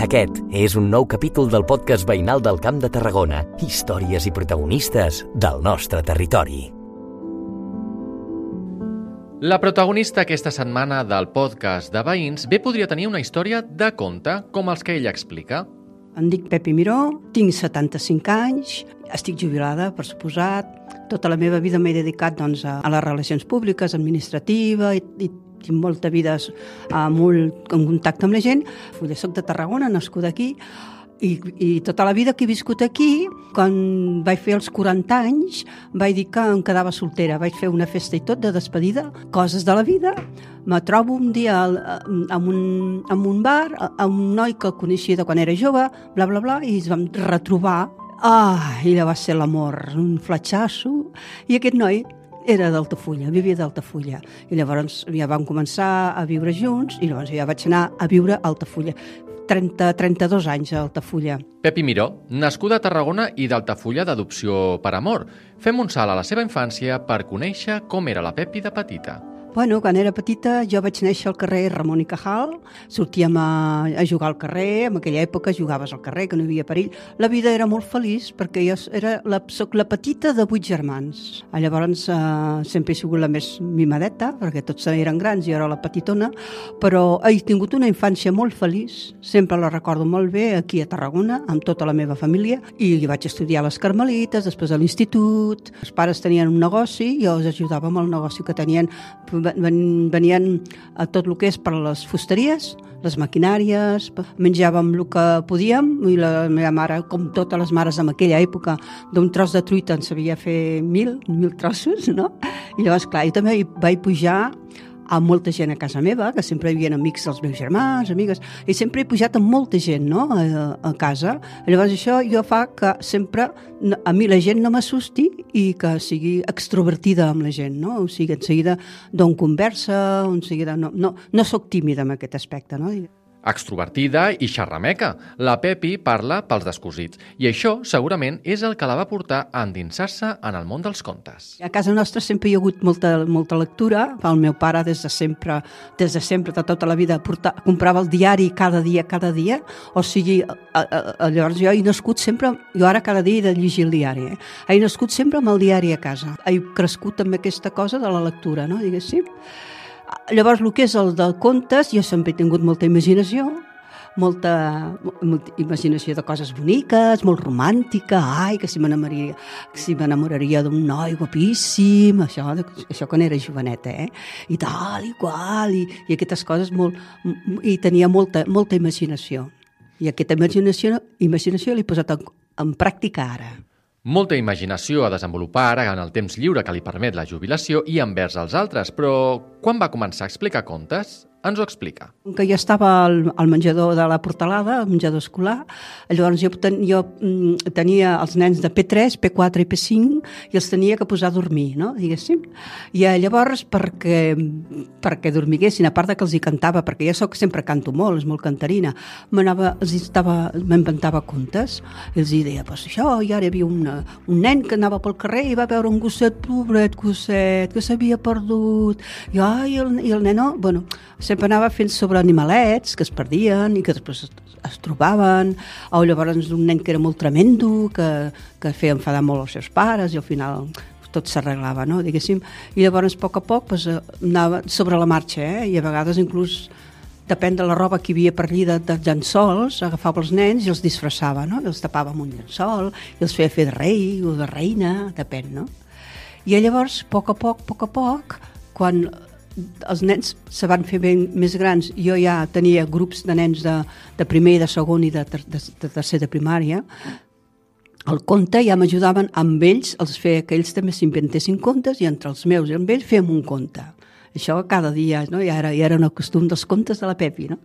Aquest és un nou capítol del podcast veïnal del Camp de Tarragona, històries i protagonistes del nostre territori. La protagonista aquesta setmana del podcast de veïns bé podria tenir una història de conte, com els que ella explica. Em dic Pepi Miró, tinc 75 anys, estic jubilada, per suposat. Tota la meva vida m'he dedicat doncs, a, les relacions públiques, administrativa i, i tinc molta vida uh, molt en contacte amb la gent. Jo soc de Tarragona, nascuda aquí, i, i tota la vida que he viscut aquí, quan vaig fer els 40 anys, vaig dir que em quedava soltera. Vaig fer una festa i tot de despedida, coses de la vida. Me trobo un dia en un, en un bar, amb un noi que coneixia de quan era jove, bla, bla, bla, i ens vam retrobar. Ah, i va ser l'amor, un fletxasso. I aquest noi era d'Altafulla, vivia d'Altafulla. I llavors ja vam començar a viure junts i llavors ja vaig anar a viure a Altafulla. 30, 32 anys a Altafulla. Pepi Miró, nascuda a Tarragona i d'Altafulla d'adopció per amor. Fem un salt a la seva infància per conèixer com era la Pepi de petita. Bueno, quan era petita jo vaig néixer al carrer Ramon i Cajal, sortíem a, a jugar al carrer, en aquella època jugaves al carrer, que no hi havia perill. La vida era molt feliç perquè jo era la, soc la petita de vuit germans. Llavors eh, sempre he sigut la més mimadeta, perquè tots eren grans i jo era la petitona, però he tingut una infància molt feliç, sempre la recordo molt bé aquí a Tarragona, amb tota la meva família, i vaig estudiar a les Carmelites, després a l'institut. Els pares tenien un negoci, jo els ajudava amb el negoci que tenien venien a tot el que és per les fusteries, les maquinàries, menjàvem el que podíem i la meva mare, com totes les mares en aquella època, d'un tros de truita en sabia fer mil, mil trossos, no? I llavors, clar, jo també vaig pujar amb molta gent a casa meva, que sempre hi havia amics dels meus germans, amigues, i sempre he pujat amb molta gent no? a, a casa. Llavors això jo fa que sempre a mi la gent no m'assusti i que sigui extrovertida amb la gent, no? O sigui, en seguida d'on conversa, en seguida... No, no, no sóc tímida en aquest aspecte, no? Extrovertida i xerrameca, la Pepi parla pels descosits i això segurament és el que la va portar a endinsar-se en el món dels contes. A casa nostra sempre hi ha hagut molta, molta lectura. El meu pare des de sempre, des de sempre, de tota la vida, porta, comprava el diari cada dia, cada dia. O sigui, a, a, a, llavors jo he nascut sempre, jo ara cada dia he de llegir el diari, eh? he nascut sempre amb el diari a casa. He crescut amb aquesta cosa de la lectura, no? diguéssim. Llavors, el que és el del contes, jo sempre he tingut molta imaginació, molta, molta imaginació de coses boniques, molt romàntica, ai, que si m'enamoraria si m'enamoraria d'un noi guapíssim, això, això quan era joveneta, eh? I tal, i qual, i, i aquestes coses molt... I tenia molta, molta imaginació. I aquesta imaginació, imaginació l'he posat en, en pràctica ara. Molta imaginació a desenvolupar en el temps lliure que li permet la jubilació i envers els altres, però quan va començar a explicar contes? Ens ho explica. Que jo estava al, al menjador de la Portalada, al menjador escolar, llavors jo, ten, jo mm, tenia els nens de P3, P4 i P5 i els tenia que posar a dormir, no? diguéssim. I eh, llavors, perquè, perquè dormiguessin, a part de que els hi cantava, perquè jo sóc, sempre canto molt, és molt cantarina, m'inventava contes, i els deia, pues això, i ara hi havia una, un nen que anava pel carrer i va veure un gosset, pobret gosset, que s'havia perdut, i, ai, el, i el nen, bueno, sempre anava fent sobre animalets que es perdien i que després es, es trobaven, o llavors un nen que era molt tremendo, que, que feia enfadar molt els seus pares i al final tot s'arreglava, no? diguéssim. I llavors, a poc a poc, pues, anava sobre la marxa, eh? i a vegades inclús depèn de la roba que hi havia per allí de, de llençols, agafava els nens i els disfressava, no? I els tapava amb un llençol, i els feia fer de rei o de reina, depèn, no? I llavors, a poc a poc, a poc a poc, quan els nens se van fer ben més grans. Jo ja tenia grups de nens de, de primer de segon i de, de, de tercer de primària. El conte ja m'ajudaven amb ells, els feia que ells també s'inventessin contes i entre els meus i amb ells fèiem un conte. Això cada dia, no? ja, era, ja era el costum dels contes de la Pepi. No?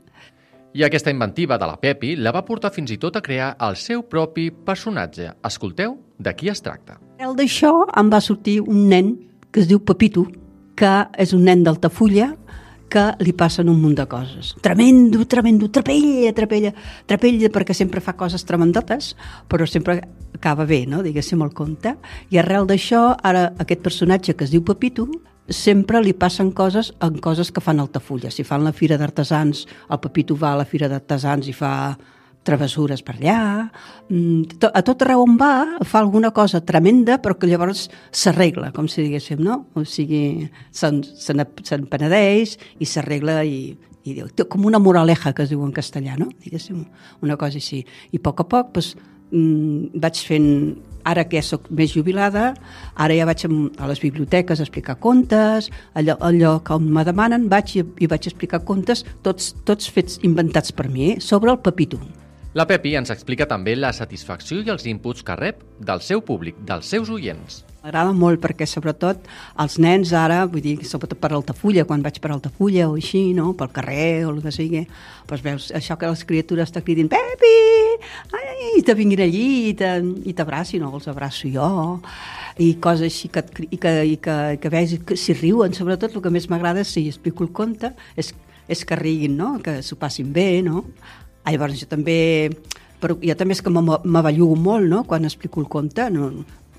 I aquesta inventiva de la Pepi la va portar fins i tot a crear el seu propi personatge. Escolteu de qui es tracta. El d'això em va sortir un nen que es diu Pepito, que és un nen d'Altafulla que li passen un munt de coses. Tremendo, tremendo, trapella, trapella, trapella perquè sempre fa coses tremendotes, però sempre acaba bé, no? diguéssim, el conte. I arrel d'això, ara aquest personatge que es diu Pepito, sempre li passen coses en coses que fan Altafulla. Si fan la fira d'artesans, el Pepito va a la fira d'artesans i fa travessures per allà, mm, a tot arreu on va fa alguna cosa tremenda però que llavors s'arregla, com si diguéssim, no? O sigui, se'n se, se penedeix i s'arregla i, i diu, com una moraleja que es diu en castellà, no? Diguéssim, una cosa així. I a poc a poc, doncs, mm, vaig fent ara que ja sóc més jubilada, ara ja vaig a les biblioteques a explicar contes, allò, allò que me demanen, vaig i, i vaig explicar contes, tots, tots fets inventats per mi, eh? sobre el Pepito. La Pepi ens explica també la satisfacció i els inputs que rep del seu públic, dels seus oients. M'agrada molt perquè, sobretot, els nens ara, vull dir, sobretot per Altafulla, quan vaig per Altafulla o així, no?, pel carrer o el que sigui, doncs veus això que les criatures t'ha cridin Pepi! Ai, i te vinguin allí i t'abracin, no, els abraço jo, i coses així que, i que, i que, que veus que si riuen, sobretot el que més m'agrada, si explico el conte, és, és que riguin, no?, que s'ho passin bé, no?, Ah, llavors jo també, però jo també és que m'avellugo molt, no?, quan explico el conte, no,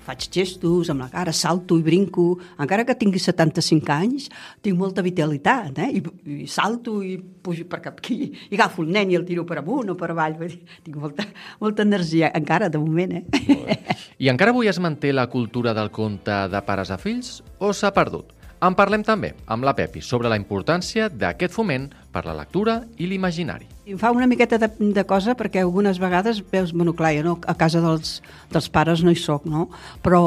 faig gestos amb la cara, salto i brinco, encara que tingui 75 anys, tinc molta vitalitat, eh? I, i salto i pujo per cap aquí, i agafo el nen i el tiro per amunt o per avall, vull dir, tinc molta, molta energia, encara, de moment, eh? I encara avui es manté la cultura del conte de pares a fills o s'ha perdut? En parlem també amb la Pepi sobre la importància d'aquest foment per la lectura i l'imaginari. Em fa una miqueta de, de cosa perquè algunes vegades veus, bueno, clar, jo no, a casa dels, dels pares no hi sóc, no? Però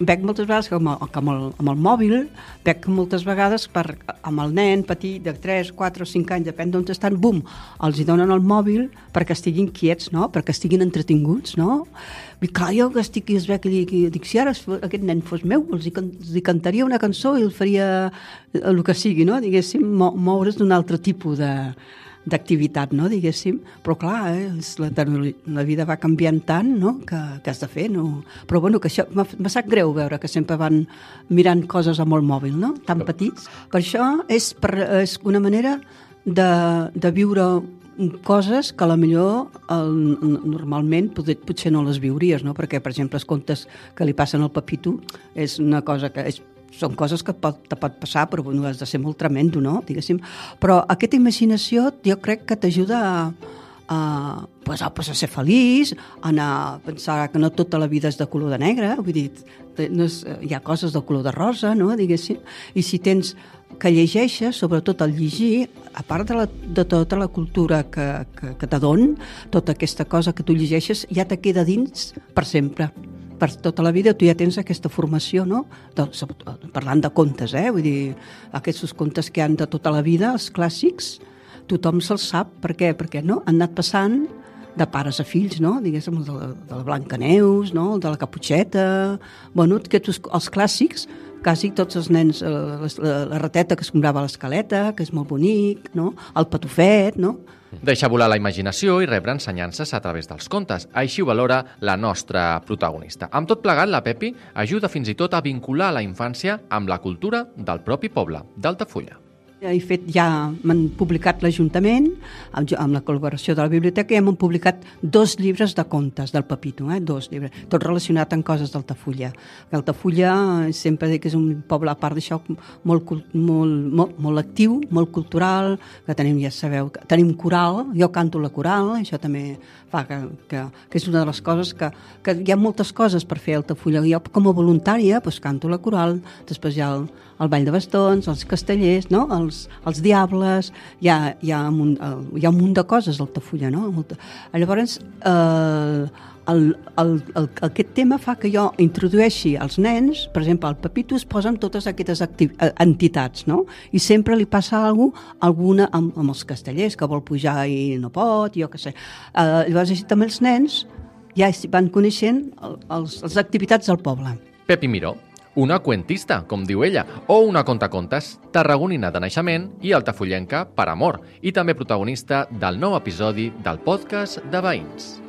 veig moltes vegades que amb el, que amb el, amb el mòbil, veig moltes vegades per, amb el nen petit de 3, 4 o 5 anys, depèn d'on estan, bum, els hi donen el mòbil perquè estiguin quiets, no? Perquè estiguin entretinguts, no? I clar, jo que estic i es ve que dic, dic si ara aquest nen fos meu, els hi, els hi cantaria una cançó i el faria el que sigui, no? Diguéssim, moure's d'un altre tipus de d'activitat, no, diguéssim, però clar, eh, la, la vida va canviant tant, no?, que, que has de fer, no? Però bueno, que això m'ha sap greu veure que sempre van mirant coses amb el mòbil, no?, tan petits. Per això és, per, és una manera de, de viure coses que a la millor el, normalment potser, potser no les viuries, no? perquè, per exemple, els contes que li passen al Pepito és una cosa que és, són coses que pot, te pot passar, però bueno, has de ser molt tremendo, no? Diguéssim. Però aquesta imaginació jo crec que t'ajuda a, a, pues, a, pues, a ser feliç, a anar a pensar que no tota la vida és de color de negre, vull dir, no és, hi ha coses de color de rosa, no? diguéssim, i si tens que llegeixes, sobretot al llegir, a part de, la, de tota la cultura que, que, que t'adon, tota aquesta cosa que tu llegeixes ja te queda dins per sempre per tota la vida tu ja tens aquesta formació, no? De, parlant de contes, eh? Vull dir, aquests contes que han de tota la vida, els clàssics, tothom se'ls sap. Per què? Perquè no? han anat passant de pares a fills, no? Diguéssim, de la, de la Blancaneus, no? el de la Caputxeta... Bueno, aquests, els clàssics quasi tots els nens, eh, la, la, la rateta que es comprava a l'escaleta, que és molt bonic, no? el patufet, no? Deixa volar la imaginació i rebre ensenyances a través dels contes. Així ho valora la nostra protagonista. Amb tot plegat, la Pepi ajuda fins i tot a vincular la infància amb la cultura del propi poble, d'Altafulla he fet, ja m'han publicat l'Ajuntament, amb, amb la col·laboració de la biblioteca, i hem publicat dos llibres de contes del Pepito, eh? dos llibres, tot relacionat amb coses d'Altafulla. Altafulla sempre dic que és un poble, a part d'això, molt, molt, molt, molt actiu, molt cultural, que tenim, ja sabeu, que tenim coral, jo canto la coral, això també fa que, que, que és una de les coses que, que hi ha moltes coses per fer a Altafulla. Jo, com a voluntària, doncs, canto la coral, després hi ha el, el ball de bastons, els castellers, no? els, els diables, hi ha, hi, ha un, hi ha un munt de coses al Tafulla, no? Molta... Llavors, eh, el, el, el, aquest tema fa que jo introdueixi als nens, per exemple, al Pepito es posen totes aquestes eh, entitats, no? I sempre li passa alguna alguna amb, amb els castellers, que vol pujar i no pot, jo què sé. Eh, llavors, així també els nens ja van coneixent els, les activitats del poble. Pepi Miró, una cuentista, com diu ella, o una contacontes, tarragonina de naixement i altafullenca per amor, i també protagonista del nou episodi del podcast de Veïns.